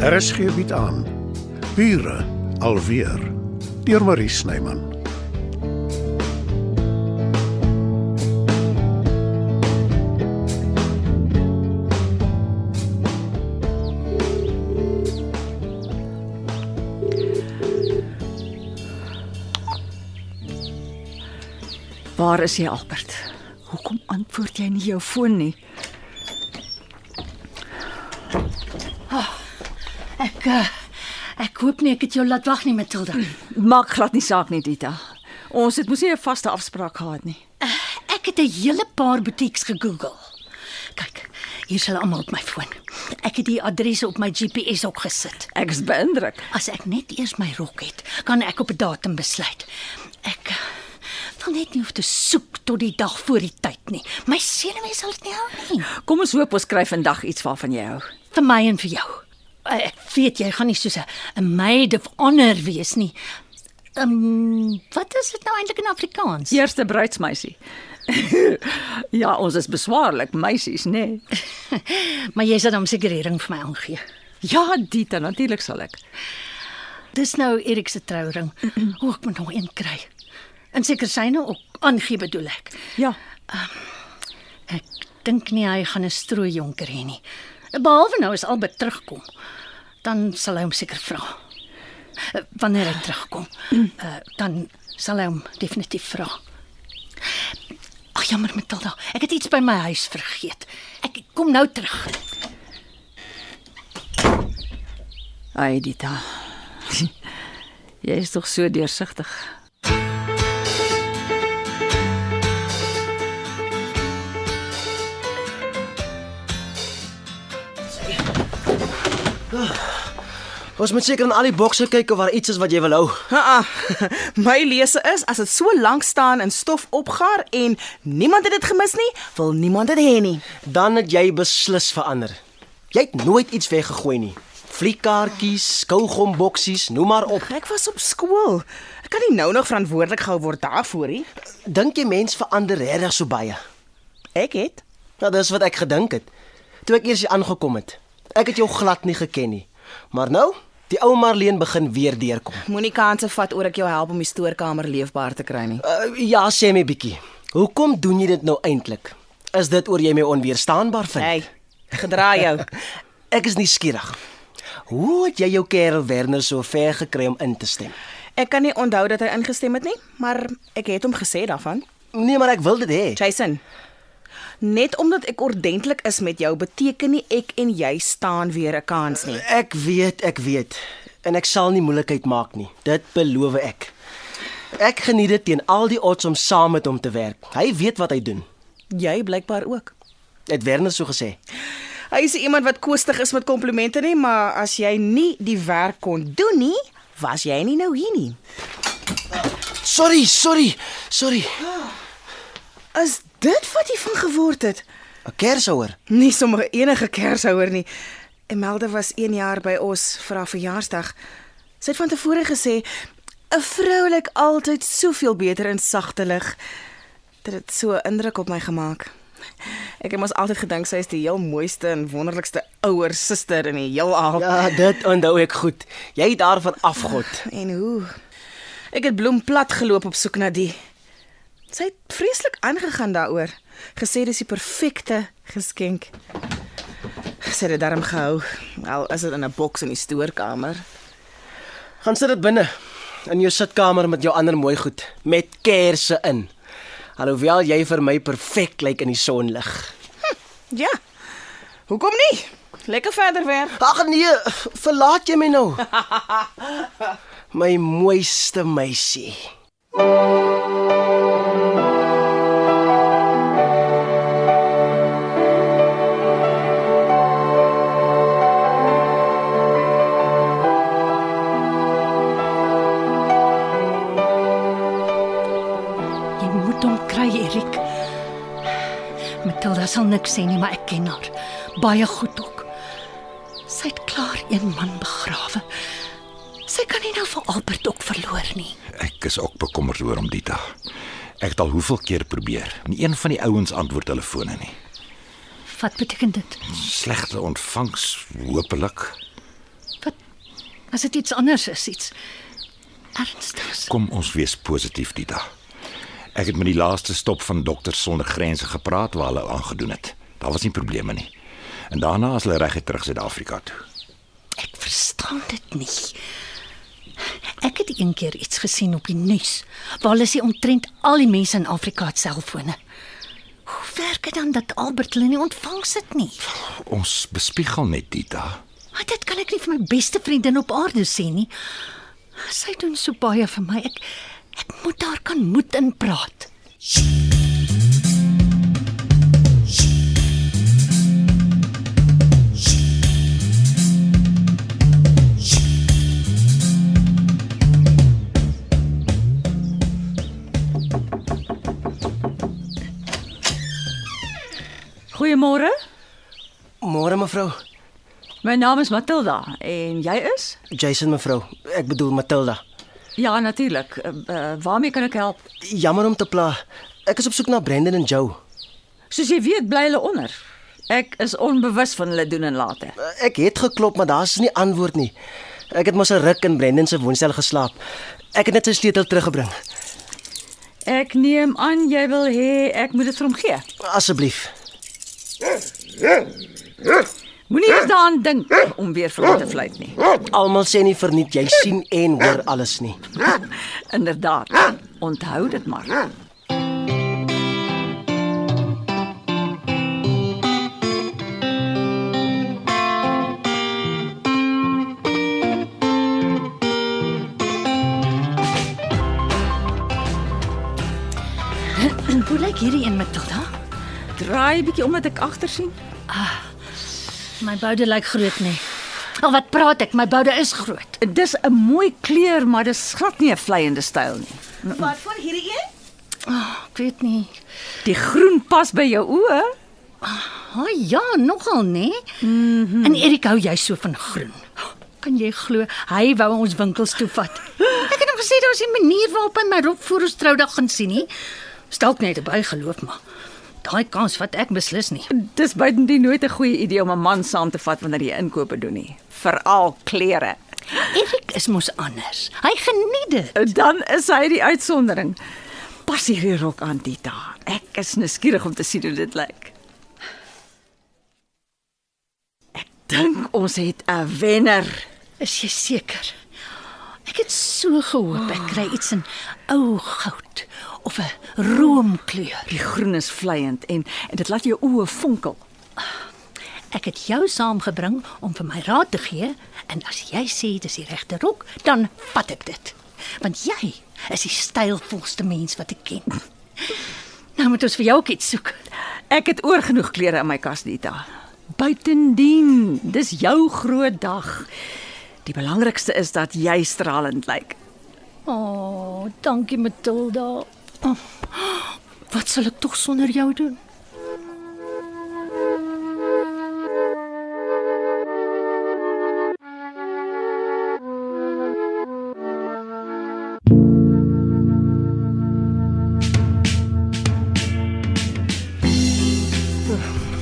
RSG bied aan Bure alweer deur Marie Snyman. Waar is jy, Albert? Hoekom antwoord jy nie jou foon nie? Ek uh, ek hoop nie ek het jou laat wag nie, Matilda. Maak glad nie saak nie, Dita. Ons het mos nie 'n vaste afspraak gehad nie. Ek het 'n hele paar boutiques gegoogel. Kyk, hier is hulle almal op my foon. Ek het die adresse op my GPS ook gesit. Ek is beïndruk. As ek net eers my rok het, kan ek op 'n datum besluit. Ek uh, wil net nie hoef te soek tot die dag voor die tyd nie. My senuwees sal dit nie hou nie. Kom ons hoop ons kry vandag iets waarvan jy hou. Vir my en vir jou. Eh, Ek weet jy gaan nie soos 'n maid of honor wees nie. Ehm, um, wat is dit nou eintlik in Afrikaans? Eerste bruidsmeisie. ja, ons is beswaarlik meisies, nê? Nee. Maar jy sal hom seker die ring vir my aangee. Ja, Dita, natuurlik sal ek. Dis nou Erik se trouring. O, ek moet nog een kry. En seker syne ook aangee bedoel ek. Ja. Ek dink nie hy gaan 'n strooi jonker hê nie. Behalwe nou as Albert terugkom, dan sal hy hom seker vra. Eh, Wanneer hy terugkom, uh, dan sal hy hom definitief vra. Ag jammer Matilda, ek het iets by my huis vergeet. Ek kom nou terug. Ai, Dita. jy is tog so deursigtig. Ons moet seker in al die bokse kyk of daar iets is wat jy wil hou. Ha. My lese is as dit so lank staan in stof opgaar en niemand het dit gemis nie, wil niemand dit hê nie. Dan het jy beslis verander. Jy het nooit iets weggegooi nie. Fliekkaartjies, skougomboksies, noem maar op. Ek was op skool. Ek kan nie nou nog verantwoordelik gehou word daarvoor nie. Dink jy mens verander regtig so baie? Ek het Nou dis wat ek gedink het. Toe ek eers hier aangekom het. Ek het jou glad nie geken nie. Maar nou, die ou Marleen begin weer deurkom. moenie kanse vat oor ek jou help om die stoorkamer leefbaar te kry nie. Uh, ja, sê my bietjie. Hoekom doen jy dit nou eintlik? Is dit oor jy my onweerstaanbaar vind? Hey, gedra jou. Ek is nie skieurig. Hoe het jy jou kerel Werner so ver gekry om in te stem? Ek kan nie onthou dat hy ingestem het nie, maar ek het hom gesê daarvan. Nee, maar ek wil dit hê. Jason. Net omdat ek ordentlik is met jou beteken nie ek en jy staan weer 'n kans nie. Ek weet, ek weet. En ek sal nie moeilikheid maak nie. Dit beloof ek. Ek geniet dit teen al die odds om saam met hom te werk. Hy weet wat hy doen. Jy blykbaar ook. Het Werner so gesê. Hy is iemand wat koestig is met komplimente nie, maar as jy nie die werk kon doen nie, was jy nie nou hier nie. Sorry, sorry, sorry. Is dit wat jy van geword het? 'n Kershouer. Nie sommer enige kershouer nie. Emelde was 1 jaar by ons vir haar verjaarsdag. Sy het van tevore gesê 'n vrou lyk altyd soveel beter in sagte lig. Dit het so indruk op my gemaak. Ek het mos altyd gedink sy is die heel mooiste en wonderlikste ouer suster in die heelal. Ja, dit onthou ek goed. Jy het daarvan afgod. En hoe? Ek het bloem plat geloop op soek na die. Sy het vreeslik aangegaan daaroor. Gesê dis die perfekte geskenk. Sy het dit darm gehou. Al is dit in 'n boks in die stoorkamer. Gaan sit dit binne in jou sitkamer met jou ander mooi goed met kersse in. Alhoewel jy vir my perfek lyk in die sonlig. Ja. Hoekom nie? Lekker verder werk. Ag nee, verlaat jy my nou. My mooiste meisie. Sal niks sê nie, maar ek ken haar baie goed ook. Sy het klaar een man begrawe. Sy kan nie nou vir Albert ook verloor nie. Ek is ook bekommerd oor hom Dita. Ek het al hoeveel keer probeer. Nie een van die ouens antwoord telefone nie. Wat beteken dit? Slegte ontvangs hopelik. As dit iets anders is, iets ernstigs. Kom ons wees positief, Dita. Ek het met die laaste stop van Dokters sonder Grense gepraat waar hulle aangedoen het. Daar was nie probleme nie. En daarna is hulle reguit terug Suid-Afrika toe. Ek verstaan dit nie. Ek het een keer iets gesien op die nuus waar hulle sê omtrent al die mense in Afrika het selfone. Hoe werk dit dan dat Albert hulle nie ontvangs dit nie? Ons bespiegel net Dita. Maar dit kan ek nie vir my beste vriendin op aarde sê nie. Sy doen so baie vir my. Ek ek moet haar kan moed in praat. Goeiemôre. Môre mevrou. My naam is Matilda en jy is? Jason mevrou. Ek bedoel Matilda. Ja, natuurlik. Uh, uh, waarmee kan ek help? Jammer om te pla. Ek is op soek na Brendan en Joe. Soos jy weet, bly hulle onder. Ek is onbewus van hulle doen en late. Ek het geklop, maar daar's nie antwoord nie. Ek het mos 'n ruk in Brendan se woonstel geslaap. Ek het net sy sleutel teruggebring. Ek neem aan jy wil hê ek moet dit vir hom gee. Asseblief. Moenie eens daaraan dink om weer vir hom te fluit nie. Almal sê nie verniet jy sien en hoor alles nie. Inderdaad. Onthou dit maar. Hoe lyk hierdie een Matilda? Draai bietjie om dat ek agter sien. My boude lyk groot nie. Al wat praat ek? My boude is groot. Dis 'n mooi kleur, maar dis glad nie 'n vleiende styl nie. Wat van hierdie een? Oh, ek weet nie. Die groen pas by jou oë. Ah oh, ja, nogal nê? Mm -hmm. En Erik hou jy so van groen. Kan jy glo hy wou ons winkels toe vat. Ek het hom gesê daar's 'n manier waarop hy my rok voor ons troudag gaan sien nie. Stalk net 'n bygeloof maar. Daai kans vat ek beslis nie. Dis buitendien nooit 'n goeie idee om 'n man saam te vat wanneer jy inkope doen nie, veral klere. Erik is mos anders. Hy geniet dit. Dan is hy die uitsondering. Pas hierdie rok aan, Tita. Ek is nuuskierig om te sien hoe dit lyk. Ek dink ons het 'n wenner. Is jy seker? Ek het so gehoop ek kry iets in ou goud of 'n roomkleur. Die groen is vleiend en en dit laat jou oë fonkel. Ek het jou saamgebring om vir my raad te gee en as jy sê dis die regte rok, dan vat ek dit. Want jy is die stylvolste mens wat ek ken. Nou moet ons vir jou ook iets soek. Ek het oor genoeg klere in my kas, Dita. Buitendien, dis jou groot dag. Die belangrikste is dat jy stralend lyk. O, oh, dankie Matilda. Oh, wat sal ek tog sonder jou doen?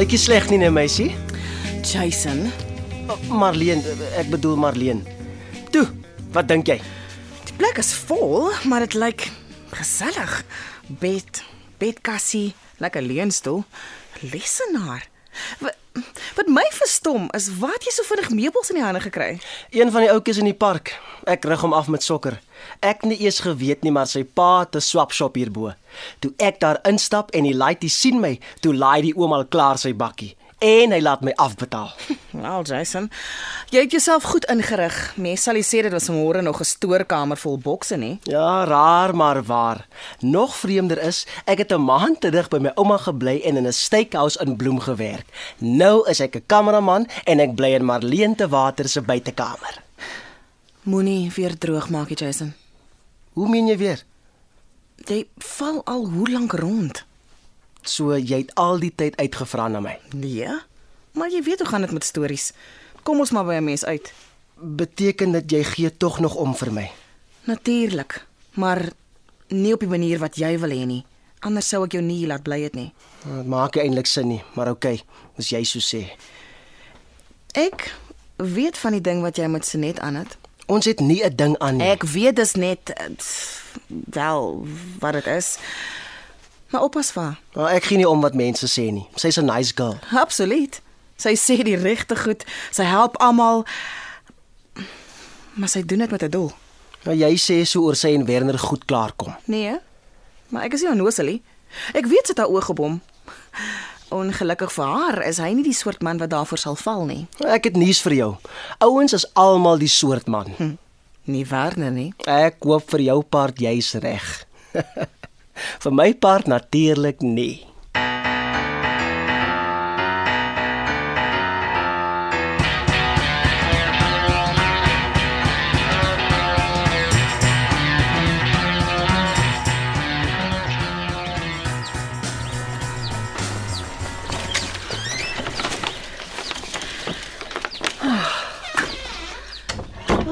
Lyk jy sleg nie, nee meisie? Jason, Marleen, ek bedoel Marleen. Toe, wat dink jy? die plek is vol, maar dit lyk gesellig. Bed, bedkassie, lekker leunstoel, lesenaar. Wat, wat my verstom is, waar het jy so vinnig meubels in die hande gekry? Een van die ouetjies in die park. Ek rig hom af met sokker. Ek het nie eers geweet nie, maar sy pa het 'n swap shop hierbo. Toe ek daar instap en die laaitie sien my, toe laai die oom al klaar sy bakkie en hy laat my afbetaal. Wel, Jason, jy het jouself goed ingerig. Mense sal sê dit was môre nog 'n stoorkamer vol bokse nie. Ja, raar maar waar. Nog vreemder is, ek het 'n maand terug by my ouma gebly en in 'n steakhouse in Bloem gewerk. Nou is ek 'n kameraman en ek bly in Marleen te Water se buitekamer. Moenie weer droog maak, Jason. Hoe meen jy weer? Jy val al hoe lank rond? So jy het al die tyd uitgevra na my. Nee. Maar jy weet hoe gaan dit met stories. Kom ons maar by 'n mens uit. Beteken dit jy gee tog nog om vir my? Natuurlik, maar nie op die manier wat jy wil hê nie. Anders sou ek jou nie laat bly het nie. Dit maak eintlik sin nie, maar oukei, as jy so sê. Ek weet van die ding wat jy met Senet aan het Ons het nie 'n ding aan nie. Ek weet dis net eh, wel wat dit is. Maar oppas vir. Maar ek gee nie om wat mense sê nie. Sy's 'n nice girl. Absoluut. Sy sê die regte goed. Sy help almal. Maar sy doen dit met 'n doel. Nou jy sê so oor sy en Werner goed klaarkom. Nee. Maar ek is nie onnoselie. Ek weet sy het haar oë gebom. Ongelukkig vir haar is hy nie die soort man wat daarvoor sal val nie. Ek het nuus vir jou. Ouens is almal die soort man. Hm. Nie Werner nie. Ek hoop vir jou part jy's reg. vir my part natuurlik nie.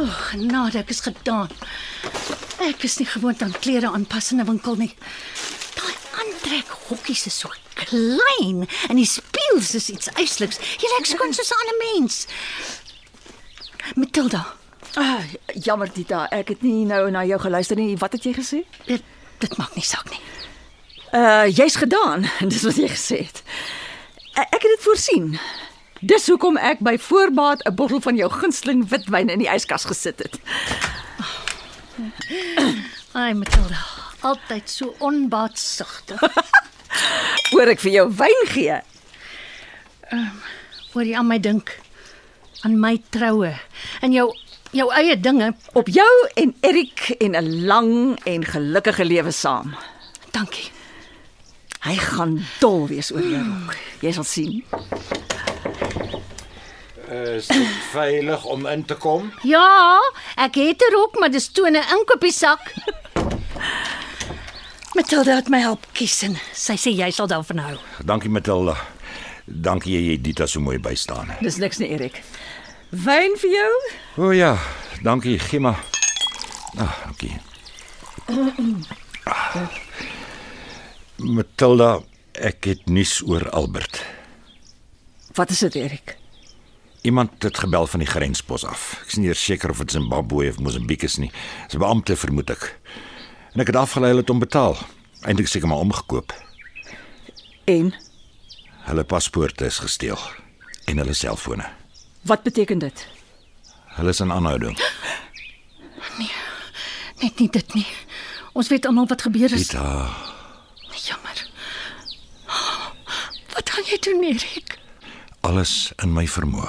Genade, ek is gedaan. Ek is nie gewoond aan klere aanpas in 'n winkel nie. Daai aantrek hokkies is so klein en die spieëls is iets eisliks. Jy lyk skoon soos 'n ander mens. Matilda, Ah, jammer Dita, ek het nie nou na jou geluister nie. Wat het jy gesê? dit, dit maak nie saak nie. Uh jy's gedaan, dis wat jy gesê het. E- Ek het dit voorsien. Dis hoekom ek by voorbaat 'n bottel van jou gunsteling witwyn in die yskas gesit het. Ai Matilda, altyd so onbaatsugtig. Oor ek vir jou wyn gee. Voor jy aan my dink, aan my troue en jou jou eie dinge. Op jou en Erik en 'n lang en gelukkige lewe saam. Dankie. Hy gaan dol wees oor jou rok. Jy sal sien. Is dit veilig om in te kom? Ja, ek het 'n rok, maar dis toe in 'n inkopiesak. Matilda het my help kies en sy sê jy sal daarvan hou. Dankie Matilda. Dankie jy het Dita so mooi bystaan. Dis niks nie, Erik. Wyn vir jou? O oh, ja, dankie, gee maar. Ah, dankie. Ah. Matilda, ek het nuus oor Albert. Wat is dit, Erik? Iemand het gebel van die grenspos af. Ek is nie seker of dit Zimbabwe of Mosambiek is nie. Dis 'n beampte vermoed ek. En ek het afgelei hulle het hom betaal. Eintlik seker maar omgekoop. En Hulle paspoorte is gesteel en hulle selfone. wat beteken dit? Hulle is in aanhouding. Net nie dit nie. Ons weet almal wat gebeur is. Dita, Jammer. Wat gaan jy doen, Erik? alles in my vermoë.